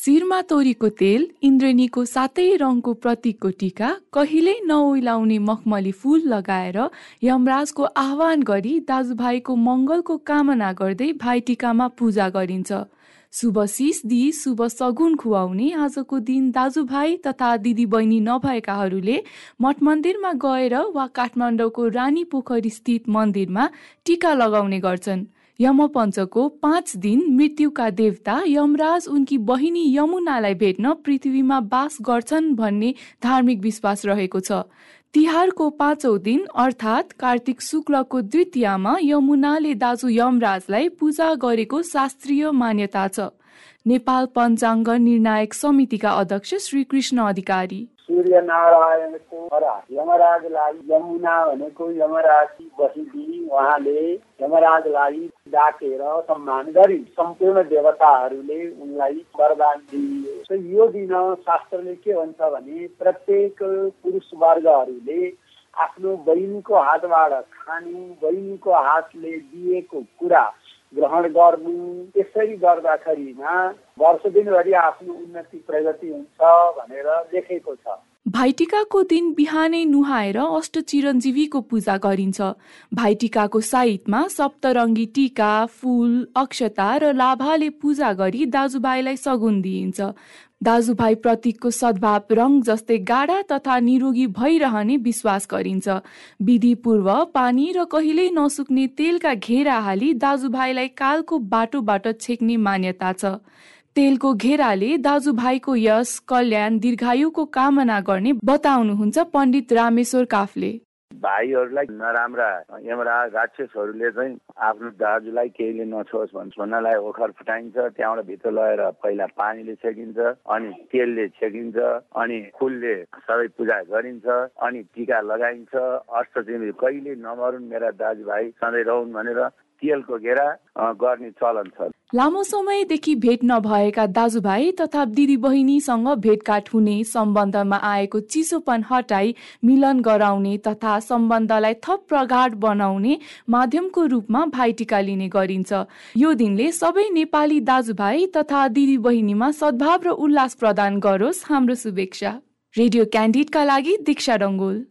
शिरमा तोरीको तेल इन्द्रेणीको सातै रङको प्रतीकको टिका कहिल्यै नओइलाउने मखमली फूल लगाएर यमराजको आह्वान गरी दाजुभाइको मङ्गलको कामना गर्दै भाइटिकामा पूजा गरिन्छ। शुभ शिष दिई शुभ सगुन खुवाउने आजको दिन दाजुभाइ तथा दिदीबहिनी नभएकाहरूले मठ मन्दिरमा गएर वा काठमाडौँको रानी पोखरी स्थित मन्दिरमा टिका लगाउने गर्छन्। यमपञ्चको पाँच दिन मृत्युका देवता यमराज उनकी बहिनी यमुनालाई भेट्न पृथ्वीमा बास गर्छन् भन्ने धार्मिक विश्वास रहेको छ। तिहारको पाँचौँ दिन अर्थात् कार्तिक शुक्लको द्वितीयमा यमुनाले दाजु यमराजलाई पूजा गरेको शास्त्रीय मान्यता छ। नेपाल पञ्चाङ्ग निर्णायक समितिका अध्यक्ष श्री कृष्ण अधिकारी। सूर्य नारायणको यमराजलाई यमुना भनेको यमराजी बसिदिई उहाँले यमराजलाई डाकेर सम्मान गरी सम्पूर्ण देवताहरूले उनलाई वरदान दिए। यो दिन शास्त्रले के भन्छ भने प्रत्येक पुरुष वर्गहरूले आफ्नो बहिनीको हातबाट खानु बहिनीको हातले दिएको कुरा ग्रहण गर्नु यसरी गर्दाखेरिमा वर्ष दिनभरि आफ्नो उन्नति प्रगति हुन्छ भनेर लेखेको छ। भाइटिकाको दिन बिहानै नुहाएर अष्ट चिरञ्जीवीको पूजा गरिन्छ। भाइटिकाको साइतमा सप्तरङ्गी टिका फुल अक्षता र लाभाले पूजा गरी दाजुभाइलाई सगुन दिइन्छ। दाजुभाइ प्रतीकको सद्भाव रङ जस्तै गाढा तथा निरोगी भइरहने विश्वास गरिन्छ। विधि पूर्व पानी र कहिल्यै नसुक्ने तेलका घेरा हाली दाजुभाइलाई कालको बाटोबाट छेक्ने मान्यता छ। तेलको घेराले दाजुभाइको यश कल्याण दीर्घायुको कामना गर्ने बताउनुहुन्छ पण्डित रामेश्वर काफले। भाइहरूलाई नराम्रा यमराज राक्षसहरूले चाहिँ आफ्नो दाजुलाई केहीले नछोस् भन्छ भन्नलाई ओखर फुटाइन्छ त्यहाँबाट भित्र लगेर पहिला पानीले छेकिन्छ अनि तेलले छेकिन्छ अनि फुलले सबै पूजा गरिन्छ अनि टिका लगाइन्छ अष्ट कहिले नमरुन् मेरा दाजुभाइ सधैँ रहन् भनेर तेलको घेरा गर्ने चलन छ। लामो समयदेखि भेट नभएका दाजुभाइ तथा दिदीबहिनीसँग भेटघाट हुने सम्बन्धमा आएको चिसोपन हटाई मिलन गराउने तथा सम्बन्धलाई थप प्रगाढ बनाउने माध्यमको रूपमा भाइटिका लिने गरिन्छ। यो दिनले सबै नेपाली दाजुभाइ तथा दिदीबहिनीमा सद्भाव र उल्लास प्रदान गरोस्। हाम्रो शुभेच्छा। रेडियो क्यान्डिडका लागि दीक्षा डङ्गोल।